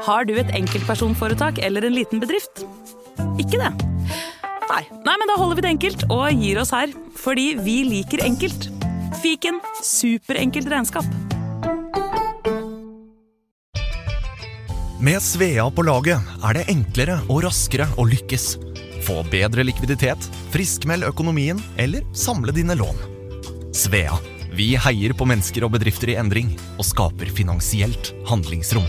Har du et enkeltpersonforetak eller en liten bedrift? Ikke det? Nei. Nei, men da holder vi det enkelt og gir oss her. Fordi vi liker enkelt. Fiken superenkelt regnskap. Med Svea på laget er det enklere og raskere å lykkes. Få bedre likviditet, friskmeld økonomien eller samle dine lån. Svea vi heier på mennesker og bedrifter i endring og skaper finansielt handlingsrom.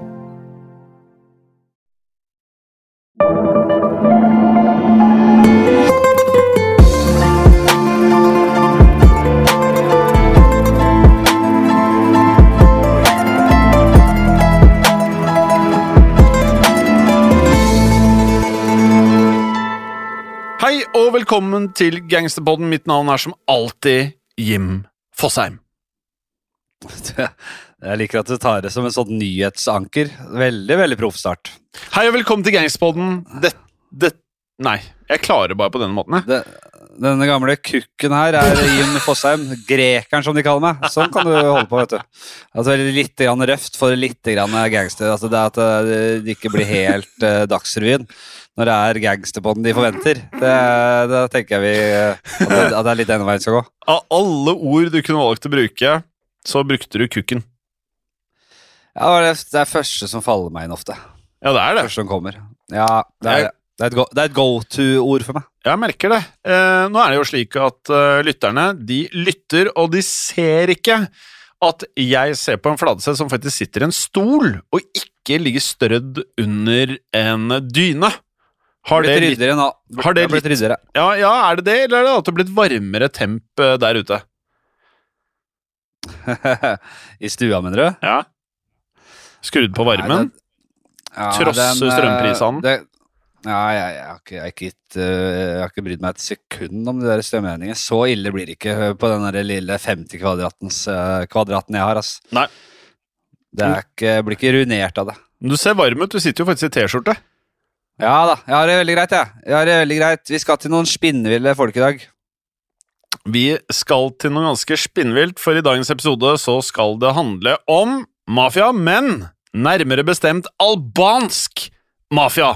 Velkommen til Gangsterpodden. Mitt navn er som alltid Jim Fosheim. Jeg liker at du tar det som en sånn nyhetsanker. Veldig, veldig proff start. Hei og velkommen til Gangsterpodden. Dette, det Nei, jeg klarer bare på denne måten. jeg. Det, denne gamle kukken her er Jim Fosheim. Grekeren, som de kaller meg. Sånn kan du holde på, vet du. Altså Litt grann røft for litt grann gangster. Altså, det at eh, det ikke blir helt uh, Dagsrevyen når det er gangsterpodden de forventer. Det, da tenker jeg vi eh, at det, at det er litt denne veien skal gå. Av alle ord du kunne valgt å bruke, så brukte du kukken. Ja, det er det første som faller meg inn ofte. Ja, det er det. Første som kommer. Ja, det er, det er et go- det er et go-to-ord for meg. Jeg merker det. Eh, nå er det jo slik at uh, lytterne de lytter, og de ser ikke at jeg ser på en fladesett som faktisk sitter i en stol, og ikke ligger strødd under en dyne. Har det litt ryddigere nå. har det blitt litt- ryddigere. Ja, ja, er det det, eller er det er blitt varmere temp eh, der ute? I stua, mener du? Ja. Skrudd på varmen? Nei, det- Ja, Trosse eh, strømprisene? Ja, jeg, jeg, har ikke, jeg, har ikke eh, jeg har ikke brydd meg et sekund om de der strømregningene. Så ille blir det ikke på den der lille 50 kvadratens, eh, kvadraten jeg har. Altså. Nei. Det er ikke, blir ikke ruinert av det. Men Du ser varm ut, du sitter jo faktisk i T-skjorte. Ja da, jeg har det veldig greit, jeg. jeg har det veldig greit. Vi skal til noen spinnville folk i dag. Vi skal til noe ganske spinnvilt, for i dagens episode så skal det handle om mafia, men nærmere bestemt albansk mafia.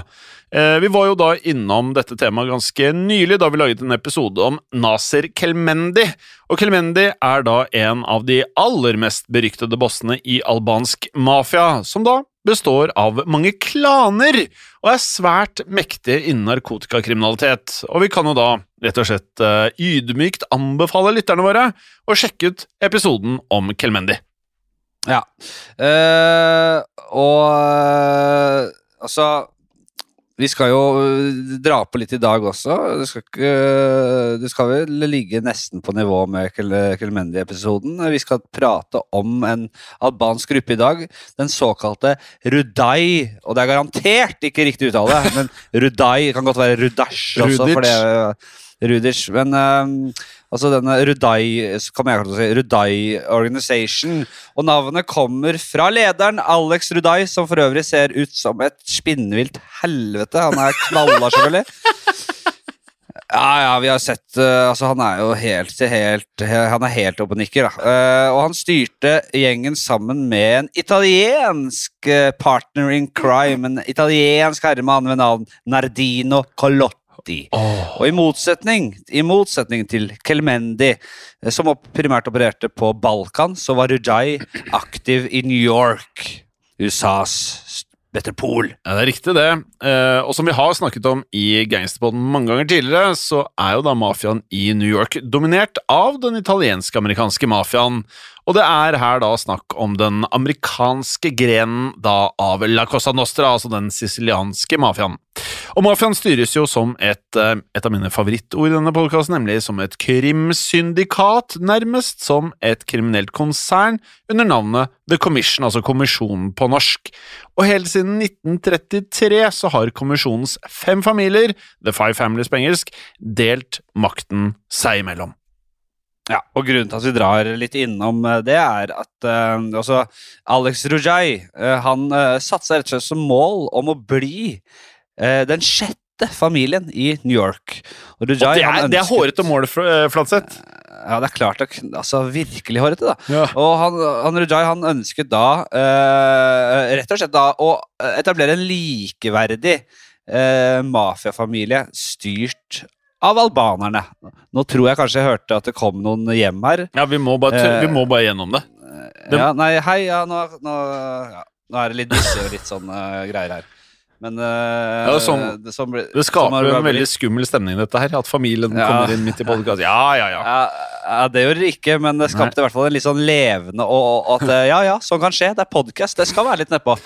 Eh, vi var jo da innom dette temaet ganske nylig, da vi laget en episode om Naser Kelmendi. Og Kelmendi er da en av de aller mest beryktede bossene i albansk mafia, som da består av mange klaner og er svært mektige innen narkotikakriminalitet. Og vi kan jo da rett og slett eh, ydmykt anbefale lytterne våre å sjekke ut episoden om Kelmendi. Ja. uh, og uh, altså Vi skal jo eh, dra på litt i dag også. Det skal, ikke, det skal vel ligge nesten på nivå med Kelmendi-episoden. Vi skal prate om en albansk gruppe i dag, den såkalte Rudai. Og det er garantert ikke riktig uttale, men Rudai kan godt være Rudash også. Rudic. For det, Rudic. Men eh, altså denne Rudai, kan jeg til si, Rudai Organization. Og navnet kommer fra lederen, Alex Rudai, som for øvrig ser ut som et spinnvilt helvete. Han er knalla, selvfølgelig. Ja, ja, vi har sett uh, Altså, han er jo helt helt Han er helt oppe og nikker, da. Uh, og han styrte gjengen sammen med en italiensk eh, partner in crime. En italiensk herremann ved navn Nardino Colotti. Og i motsetning, i motsetning til Kelmendi, eh, som primært opererte på Balkan, så var Rujai aktiv i New York, USAs metropol. Ja, det er riktig, det. Eh, og som vi har snakket om i Gangsterpodden mange ganger tidligere, så er jo da mafiaen i New York dominert av den italiensk-amerikanske mafiaen. Og det er her da snakk om den amerikanske grenen da av La Cosa Nostra, altså den sicilianske mafiaen. Og mafiaen styres jo som et, eh, et av mine favorittord i denne podkasten, nemlig som et krimsyndikat, nærmest som et kriminelt konsern under navnet The Commission, altså Kommisjonen på norsk. Og helt siden 1933 så har kommisjonens fem familier, The Five Families på engelsk, delt makten seg imellom. Ja, og grunnen til at vi drar litt innom eh, det, er at uh, også Alex Rujai uh, han uh, satte seg rett og slett som mål om å bli den sjette familien i New York. Og Rujai, Og det er, det er hårete mål, eh, Flatseth. Ja, det er klart Altså, virkelig hårete, da. Ja. Og han, han Rujai han ønsket da eh, rett og slett da å etablere en likeverdig eh, mafiafamilie styrt av albanerne. Nå tror jeg kanskje jeg hørte at det kom noen hjem her. Ja, vi må bare, Eh, vi må bare gjennom det. Det- Ja, nei, hei, ja, nå, nå, ja, nå er det litt disse og litt sånn eh, greier her. Men uh, Ja, som- det, som ble- Det skaper har- en veldig skummel stemning, dette her. At familien Ja. kommer inn midt i podkast. Ja, ja, ja. Ja, det gjorde det ikke, men det skapte i hvert fall en litt sånn levende og, og at eh, ja, ja, sånn kan skje. Det er podkast, det skal være litt nedpå.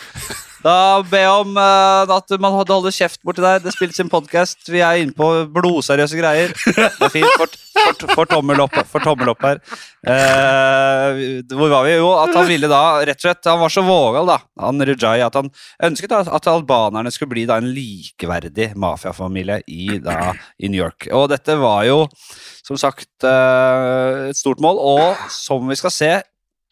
Da jeg om uh, at man holder kjeft borti der. Det spilles inn podkast. Vi er inne på blodseriøse greier. Det er fint. For, for, for tommel opp, for tommel opp her. Uh, hvor var vi? Jo, at han ville da rett og slett Han var så vågal, da, han Rujai, at han ønsket da, at albanerne skulle bli da en likeverdig mafiafamilie i, i New York. Og dette var jo som sagt uh, et stort mål, og som vi skal se,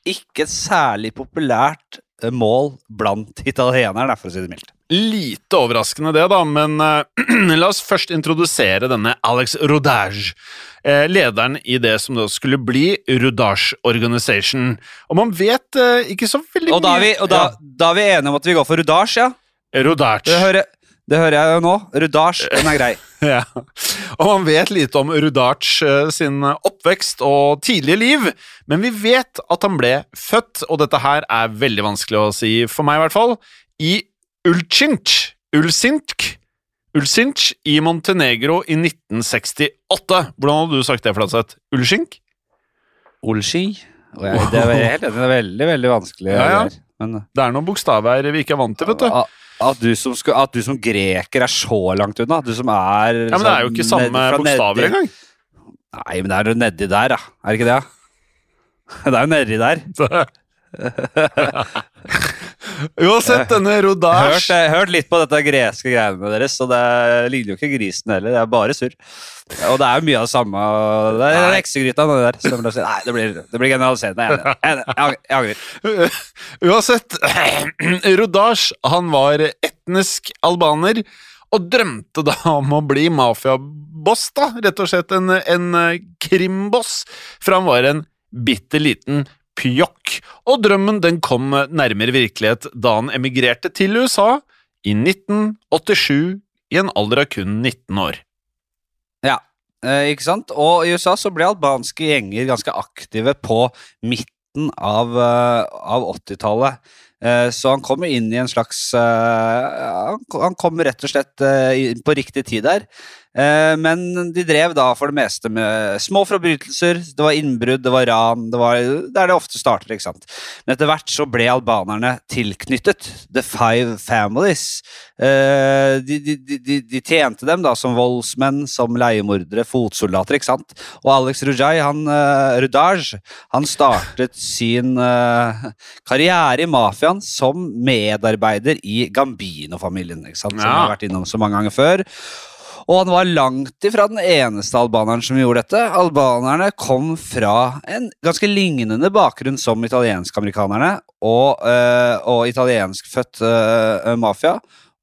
ikke særlig populært mål blant italienerne, for å si det mildt. Lite overraskende det, da, men uh, la oss først introdusere denne Alex Rodage. uh, lederen i det som da skulle bli Rodage Organization. Og man vet uh, ikke så veldig Og da er vi, og da, Ja, da er vi enige om at vi går for Rodage, ja? Rodage. Det hører, det hører jeg jo nå. Rudage, den er grei. Ja. Og man vet lite om Rudac eh, sin oppvekst og tidlige liv, men vi vet at han ble født, og dette her er veldig vanskelig å si for meg i hvert fall, i Ulcinc, Ulcinc, Ulcinc i Montenegro i 1968. Hvordan hadde du sagt det, Flatseth? Og jeg, det er er veldig, veldig vanskelig. Ja, ja. Men, Det er noen bokstaver vi ikke er vant til, vet du. At, du som at du som greker er så langt unna. Du som er Ja, Men det er jo ikke sånn samme ned- bokstaver engang. Nei, men det er jo nedi der, da. Er det ikke det? Det er jo nedi der. Uansett, denne Hørt, jeg har hørt litt på dette greske greiene deres, og det ligner jo ikke grisen heller. Det er bare surr. Og det er jo mye av det samme. Det er heksegryta, det der. Så det Nei, det blir, det blir generaliserende. Jeg. Jeg jeg angrer. Uansett, Rudash han var etnisk albaner og drømte da om å bli mafiaboss, da. Rett og slett en, en eh, krimboss, for han var en bitte liten pjokk. Og drømmen den kom nærmere virkelighet da han emigrerte til USA i 1987 i en alder av kun 19 år. Ja, eh, ikke sant? Og i USA så ble albanske gjenger ganske aktive på midten av, eh, av 80-tallet. Eh, så han kommer inn i en slags han, kommer rett og slett på riktig tid der. Eh, men de drev da for det meste med små forbrytelser. Det var innbrudd, det var ran. Det var er det ofte starter, ikke sant. Men etter hvert så ble albanerne tilknyttet The Five Families. Eh, de, de, de, de- tjente dem da som voldsmenn, som leiemordere, fotsoldater, ikke sant. Og Alex Rujai, han, uh, Rudaj, han startet sin eh, karriere i mafiaen som medarbeider i Gambino-familien, ikke sant. Som vi har vært innom så mange ganger før. Og han var langt ifra den eneste albaneren som gjorde dette. Albanerne kom fra en ganske lignende bakgrunn som italiensk-amerikanerne og, øh, og italienskfødt øh, mafia.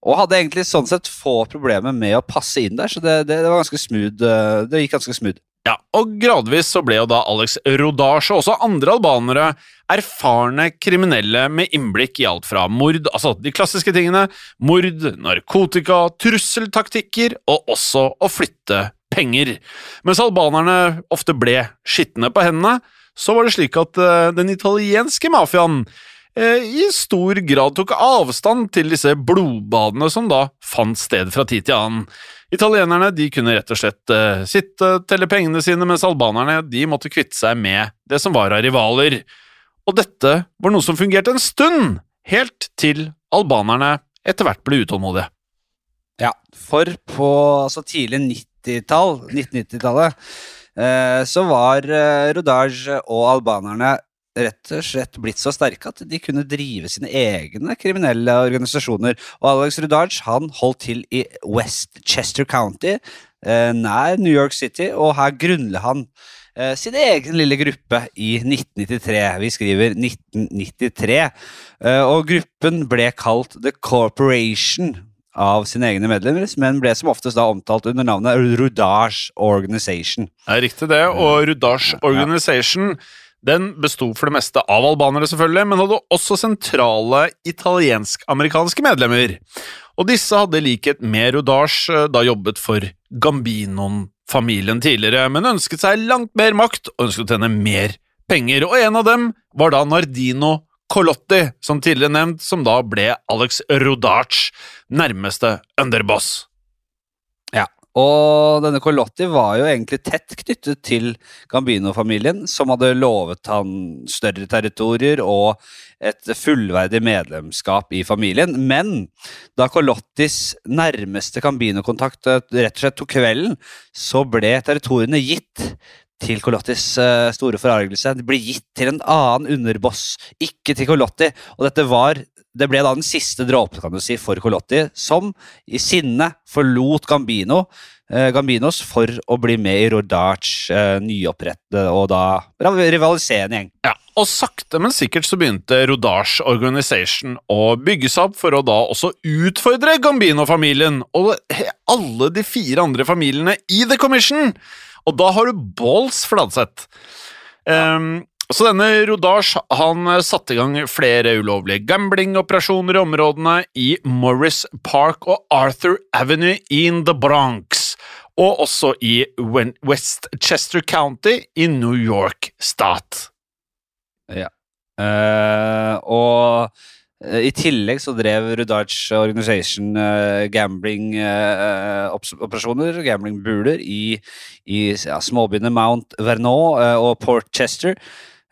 Og hadde egentlig sånn sett få problemer med å passe inn der, så det, det, det var ganske smooth. øh, Det gikk ganske smooth. Ja, og gradvis så ble jo da Alex Rodasje og også andre albanere erfarne kriminelle med innblikk i alt fra mord, altså de klassiske tingene, mord, narkotika, trusseltaktikker og også å flytte penger. Mens albanerne ofte ble skitne på hendene, så var det slik at eh, den italienske mafiaen eh, i stor grad tok avstand til disse blodbadene som da fant sted fra tid til annen. Italienerne de kunne rett og slett uh, sitte, telle pengene sine, mens albanerne de måtte kvitte seg med det som var av rivaler. Og dette var noe som fungerte en stund, helt til albanerne etter hvert ble utålmodige. Ja, for på altså, tidlig 90-tall, 1990-tallet, eh, så var eh, Rodage og albanerne rett og slett blitt så sterke at de kunne drive sine egne kriminelle organisasjoner. Og Alex Rudage han holdt til i Westchester County, eh, nær New York City, og her grunnla han eh, sin egen lille gruppe i 1993. Vi skriver 1993. Eh, og gruppen ble kalt The Corporation av sine egne medlemmer, men ble som oftest da omtalt under navnet Rudage Organization. Det er riktig det, og Rudage Organization den besto for det meste av albanere, selvfølgelig, men hadde også sentrale italiensk-amerikanske medlemmer. Og disse hadde i likhet med Rudash da jobbet for Gambinon-familien tidligere, men ønsket seg langt mer makt og ønsket å tjene mer penger, og en av dem var da Nardino Colotti, som tidligere nevnt, som da ble Alex Rodach nærmeste underboss. Og denne Colotti var jo egentlig tett knyttet til Gambino-familien, som hadde lovet han større territorier og et fullverdig medlemskap i familien. Men da Colottis nærmeste Gambino-kontakt rett og slett tok kvelden, så ble territoriene gitt til Colottis uh, store forargelse. De ble gitt til en annen underboss, ikke til Colotti. Og dette var det ble da den siste dråpen kan du si, for Colotti, som i sinne forlot Gambino, eh, Gambinos for å bli med i Rodach eh, nyopprettede og da rivaliserende gjeng. Ja, og sakte, men sikkert så begynte Rodage Organization å bygge seg opp for å da også utfordre Gambino-familien og alle de fire andre familiene i The Commission. Og da har du balls, Fladseth. Um, så denne Rodage han satte i gang flere ulovlige gamblingoperasjoner i områdene i Morris Park og Arthur Avenue in the Bronx, og også i Westchester County i New York stat. Ja. Uh, og uh, i tillegg så drev Rudage Organization uh, gambling-operasjoner, gamblingbuler, i, i ja, småbyene Mount Vernon og Port Chester.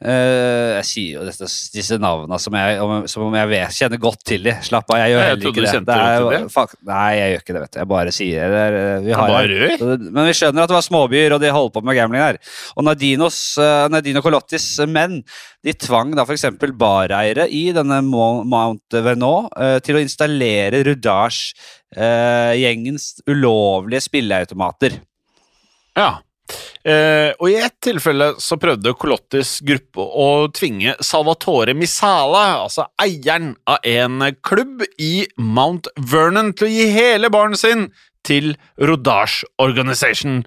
Uh, jeg sier jo dette, disse navnene som, jeg, som om jeg vet, kjenner godt til dem. Slapp av, jeg gjør heller ikke det. det, er, det. Fuck, nei, jeg gjør ikke det. vet du. Jeg bare sier det. Vi har, bare men vi skjønner at det var småbyer, og de holdt på med gambling her. Og Nadinos, uh, Nadino Colottis menn de tvang da f.eks. bareiere i denne Mount Venot uh, til å installere Rudage-gjengens ulovlige spilleautomater. Ja. Eh, og I ett tilfelle så prøvde Colottis gruppe å tvinge Salvatore Misala, altså eieren av en klubb i Mount Vernon, til å gi hele baren sin til Rodage Organization.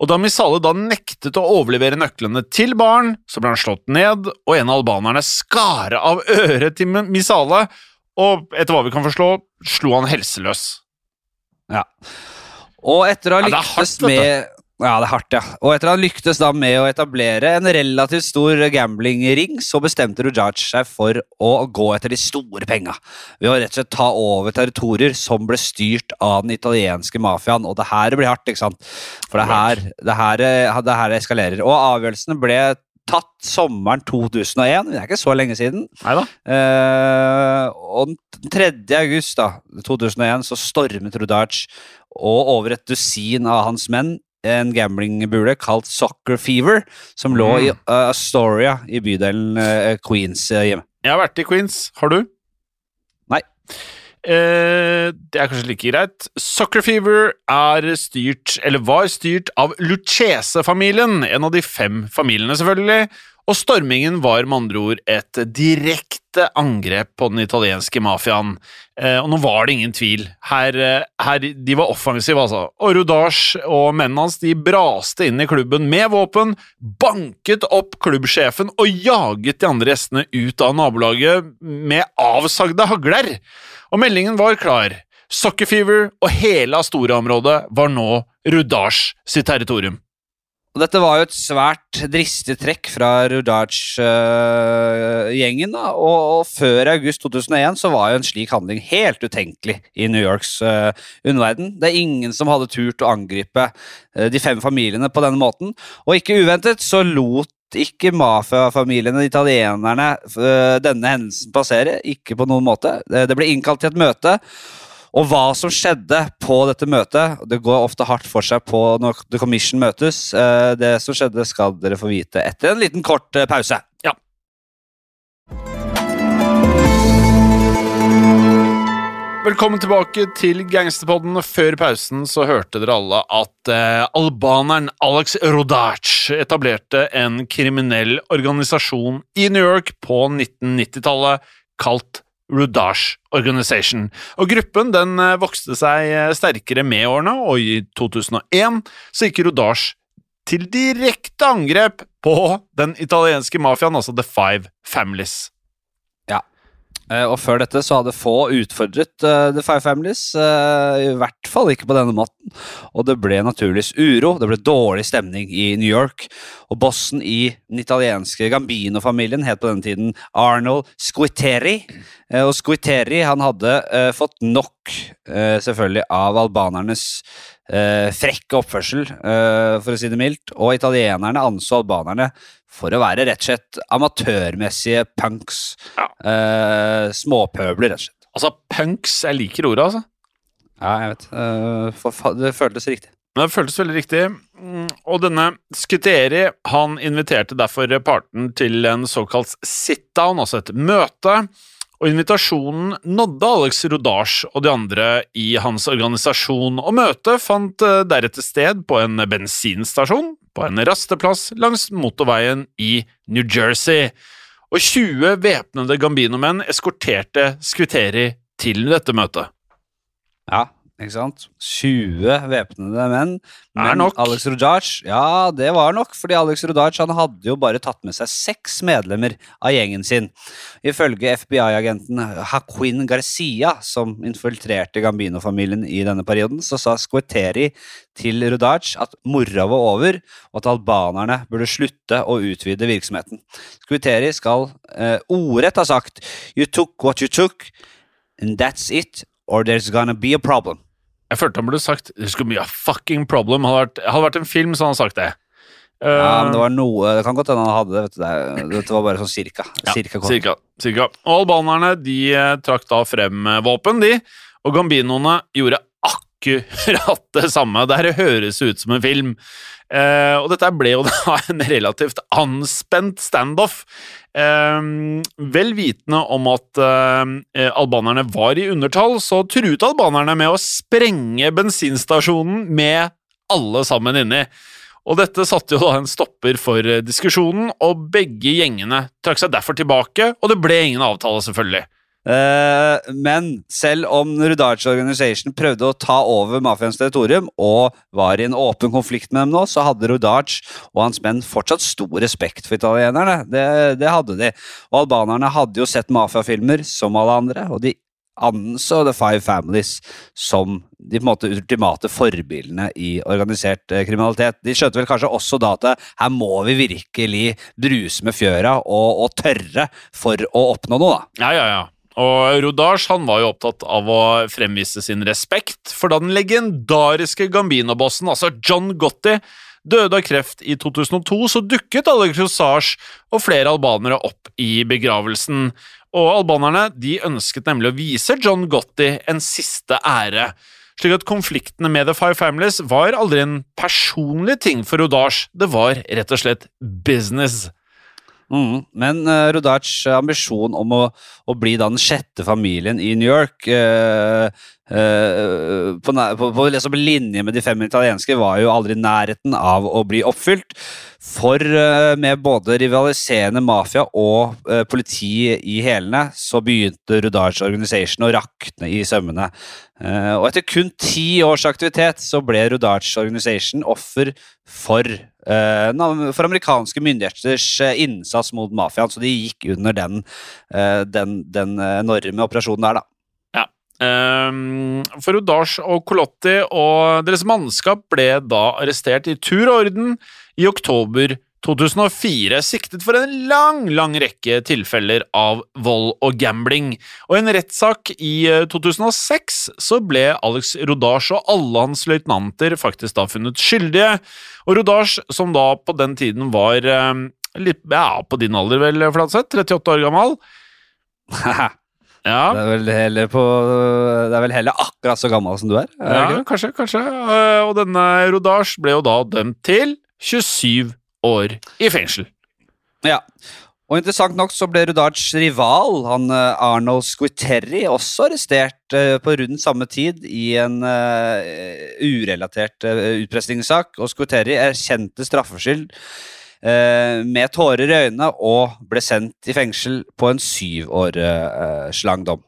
Og Da Misale da nektet å overlevere nøklene til baren, så ble han slått ned, og en av albanerne skar av øret til Misale, og etter hva vi kan forstå, slo han helseløs. Ja. Og etter å ha lyktes ja, med ja, det er hardt, ja. Og etter han lyktes da med å etablere en relativt stor gamblingring, så bestemte Rujaj seg for å gå etter de store penga. Ved å rett og slett ta over territorier som ble styrt av den italienske mafiaen. Og det her blir hardt, ikke sant? For det her, det her, det her eskalerer. Og avgjørelsene ble tatt sommeren 2001. Det er ikke så lenge siden. Neida. Eh, og den 3. august da, 2001 så stormet Rudaj og over et dusin av hans menn en gamblingbule kalt Soccer Fever, som lå i uh, Astoria i bydelen uh, Queens uh, hjemme. Jeg har vært i Queens. Har du? Nei. Eh, det er kanskje like greit. Soccer Fever er styrt, eller var styrt, av Lucchese-familien, en av de fem familiene, selvfølgelig. Og stormingen var med andre ord et direkte angrep på den italienske mafiaen. Eh, og nå var det ingen tvil. Her, eh, her De var offensive, altså. Og Rudash og mennene hans de braste inn i klubben med våpen, banket opp klubbsjefen og jaget de andre gjestene ut av nabolaget med avsagde hagler. Og meldingen var klar. Soccer Fever og hele Astora-området var nå Rudash sitt territorium. Og dette var jo et svært dristig trekk fra Rudaj-gjengen. Uh, og, og, før august 2001 så var jo en slik handling helt utenkelig i New Yorks uh, underverden. Det er ingen som hadde turt å angripe uh, de fem familiene på denne måten. Og ikke uventet så lot ikke mafiafamiliene, italienerne, uh, denne hendelsen passere. Ikke på noen måte. Det ble innkalt til et møte. Og hva som skjedde på dette møtet Det går ofte hardt for seg på når The Commission møtes. Eh, Det som skjedde, skal dere få vite etter en liten kort eh, pause. Ja. Velkommen tilbake til Gangsterpodden. Før pausen så hørte dere alle at eh, albaneren Alex Rodac etablerte en kriminell organisasjon i New York på 1990-tallet kalt Rudash Organization. Og Gruppen den eh, vokste seg eh, sterkere med årene, og i 2001 så gikk Rudash til direkte angrep på den italienske mafiaen, altså The Five Families. Eh, Og før dette så hadde få utfordret uh, The Five Families, uh, i hvert fall ikke på denne måten. Og det ble naturligvis uro, det ble dårlig stemning i New York. Og bossen i den italienske Gambino-familien het på denne tiden Arnold Squitteri. Uh, Og Squitteri han hadde fått nok, selvfølgelig, av albanernes frekke oppførsel, for å si det mildt. Og italienerne anså albanerne for å være rett og slett amatørmessige punks. Ja. Eh, småpøbler, rett og slett. Altså, punks Jeg liker ordet, altså. Ja, jeg vet. Eh, det føltes riktig. Men det føltes veldig riktig. Mm, Og denne Skuteri han inviterte derfor parten til en såkalt sit-down, altså et møte. Og invitasjonen nådde Alex Rodage og de andre i hans organisasjon, og møtet fant eh, deretter sted på en bensinstasjon på en rasteplass langs motorveien i New Jersey. Og 20 væpnede Gambino-menn eskorterte Skvitteri til dette møtet. Ja, ikke sant? 20 væpnede menn. Er Men nok. Alex Rodaj Ja, det var nok, fordi Alex Rodaj han hadde jo bare tatt med seg seks medlemmer av gjengen sin. Ifølge FBI-agenten Haquin Garcia, som infiltrerte Gambino-familien i denne perioden, så sa Squeteri til Rodaj at moroa var over, og at albanerne burde slutte å utvide virksomheten. Squeteri skal eh, ordrett ha sagt You took what you took, and that's it, or there's gonna be a problem. Jeg følte han burde sagt There's gonna be a fucking problem. Hadde vært, hadde vært en film, så hadde han sagt det. Ja, men det Eh, var noe Det kan godt hende han hadde det. Vet du. Det- Dette var bare sånn cirka. ja, cirka cirka, cirka. Og albanerne de eh, trakk da frem eh, våpen, de. Og gambinoene gjorde akkurat det samme. Det høres ut som en film. Eh, og dette ble jo da en relativt anspent standoff. Eh, vel vitende om at eh, albanerne var i undertall, så truet albanerne med å sprenge bensinstasjonen med alle sammen inni. Og dette satte jo da en stopper for diskusjonen, og begge gjengene trakk seg derfor tilbake, og det ble ingen avtale, selvfølgelig. Eh, men selv om Rudac Organization prøvde å ta over mafiaens territorium og var i en åpen konflikt med dem nå, så hadde Rudarch og hans menn fortsatt stor respekt for italienerne. Det, det hadde de. Og albanerne hadde jo sett mafiafilmer som alle andre, og de anså The Five Families som de på en måte ultimate forbildene i organisert eh, kriminalitet. De skjønte vel kanskje også da at eh, her må vi virkelig bruse med fjøra og, og tørre for å oppnå noe, da. Ja, ja, ja. Og Rodage han var jo opptatt av å fremvise sin respekt, for da den legendariske Gambino-bossen, altså John Gotti, døde av kreft i 2002, så dukket alle Rosage og flere albanere opp i begravelsen. Og albanerne de ønsket nemlig å vise John Gotti en siste ære. Slik at konfliktene med The Five Families var aldri en personlig ting for Rodage, det var rett og slett business. Mm. Men uh, Rodacs ambisjon om å, å bli da den sjette familien i New York uh, uh, på, på, på liksom linje med de fem italienske var jo aldri i nærheten av å bli oppfylt. For eh, med både rivaliserende mafia og eh, politi i hælene, så begynte Rodac Organization å rakne i sømmene. Eh, og etter kun ti års aktivitet så ble Rodac Organization offer for, eh, for amerikanske myndigheters eh, innsats mot mafiaen, så de gikk under den, eh, den, den enorme operasjonen der, da. Um, for Udash og Colotti og deres mannskap ble da arrestert i tur og orden i oktober 2004, siktet for en lang, lang rekke tilfeller av vold og gambling. Og i en rettssak i eh, 2006 så ble Alex Rodage og alle hans løytnanter faktisk da funnet skyldige. Og Rodage, som da på den tiden var eh, litt, ja, på din alder vel, Flatseth, 38 år gammel, Ja, Det er på, det er vel heller akkurat så gammel som du er? er ja kanskje, kanskje. Eh, Og denne Rodage ble jo da dømt til 27 år i fengsel. Ja. Og interessant nok så ble Rudards rival, han eh, Arnold Squiterri, også arrestert eh, på rundt samme tid i en eh, urelatert eh, utpressingssak. Og Squiterri erkjente straffskyld eh, med tårer i øynene og ble sendt i fengsel på en syv år eh, slang dom.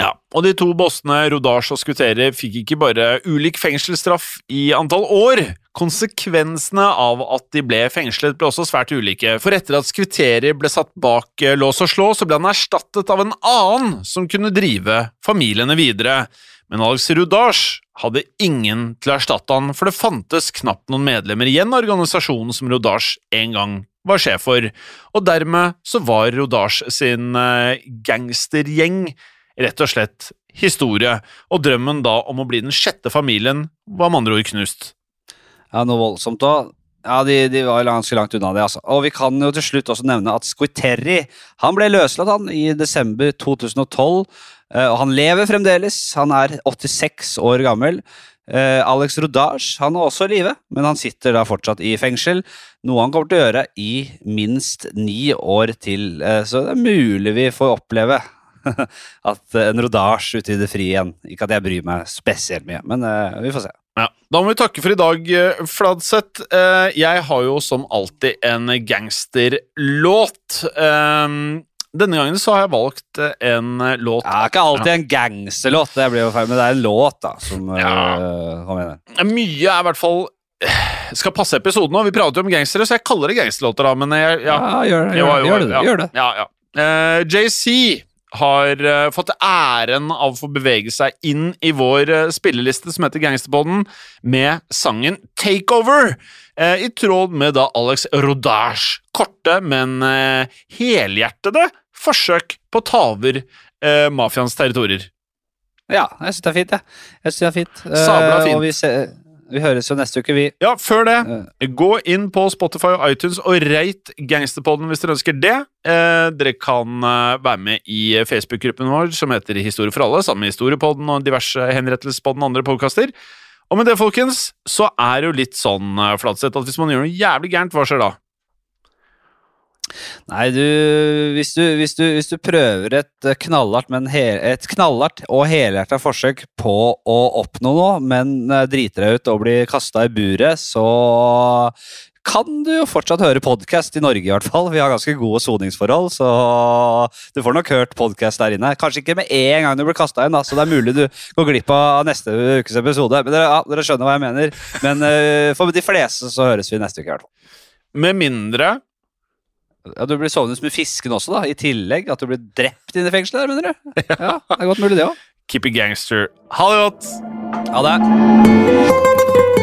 Ja, og de to bossene Rodage og Skuteri fikk ikke bare ulik fengselsstraff i antall år. Konsekvensene av at de ble fengslet ble også svært ulike, for etter at Skuteri ble satt bak eh, lås og slå, så ble han erstattet av en annen som kunne drive familiene videre. Men Alex Rodage hadde ingen til å erstatte han, for det fantes knapt noen medlemmer igjen av organisasjonen som Rodage en gang var sjef for, og dermed så var Rodage sin eh, gangstergjeng rett og slett historie, og drømmen da om å bli den sjette familien var med andre ord knust. Ja, noe voldsomt òg. Ja, de, de var ganske langt unna det, altså. Og vi kan jo til slutt også nevne at Squiterri han ble løslatt han i desember 2012, eh, og han lever fremdeles. Han er 86 år gammel. Eh, Alex Rodage han er også i live, men han sitter da fortsatt i fengsel. Noe han kommer til å gjøre i minst ni år til, eh, så det er mulig vi får oppleve at en Rodage ute i det frie igjen. Ikke at jeg bryr meg spesielt mye, men vi får se. Ja, Da må vi takke for i dag, eh, Fladseth. Eh, Jeg har jo som alltid en gangsterlåt. Eh, Denne gangen så har jeg valgt eh, en låt Det Ja, ikke alltid en gangsterlåt, det blir jo feil, men det er en låt, da, som Ja. øh, mener. Mye er i hvert fall skal passe episoden òg. Vi prater jo om gangstere, så jeg kaller det gangsterlåter, da, men jeg, ja. gjør, Jo, jo, gjør det. ja. Gjør det. Ja, ja. JC har eh, fått æren av å få bevege seg inn i vår eh, spilleliste som heter Gangsterpodden, med sangen Takeover, eh, i tråd med da Alex Rodage. Korte, men helhjertede forsøk på å ta over mafiaens territorier. Ja, jeg syns det er fint, jeg. jeg synes det er fint. Sabla fint. Vi, høres jo neste uke, vi. Ja, før det, gå inn på Spotify og iTunes og rate Gangsterpodden hvis dere ønsker det. Eh, dere kan eh, være med i Facebook-gruppen vår som heter Historie for alle, sammen med Historiepodden og diverse henrettelsespodden og andre podkaster. Og med det, folkens, så er det jo litt sånn, eh, Flatseth, at hvis man gjør noe jævlig gærent, hva skjer da? Nei, du hvis, du hvis du hvis du prøver et eh, knallhardt, men he, et knallhardt og helhjerta forsøk på å oppnå noe, men eh, driter deg ut og blir kasta i buret, så kan du jo fortsatt høre podkast i Norge, i hvert fall. Vi har ganske gode soningsforhold, så du får nok hørt podkast der inne. Kanskje ikke med en gang du blir kasta inn, da, så det er mulig du går glipp av neste ukes episode. Men dere, ja, dere skjønner hva jeg mener. Men uh, for de fleste så høres vi neste uke, i hvert fall. Med mindre Ja, Du blir sovnet med fisken også, da, i tillegg. At du blir drept inne i fengselet der, mener du? Ja, det er godt mulig, det òg. Keep it gangster. Ha det godt! Ha det.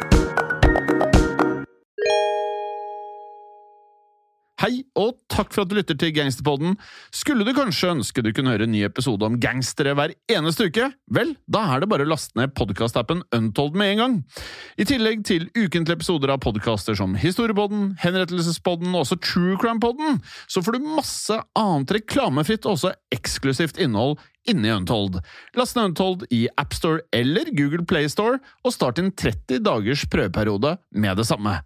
Hei, og takk for at du lytter til Gangsterpodden. Skulle du kanskje ønske du kunne høre en ny episode om gangstere hver eneste uke? Vel, da er det bare å laste ned podkastappen Untold med en gang. I tillegg til ukentlige episoder av podkaster som Historiepodden, Henrettelsespodden og også True Crime-podden, så får du masse annet reklamefritt og også eksklusivt innhold inni Untold. Last ned Untold i AppStore eller Google Playstore, og start din 30 dagers prøveperiode med det samme.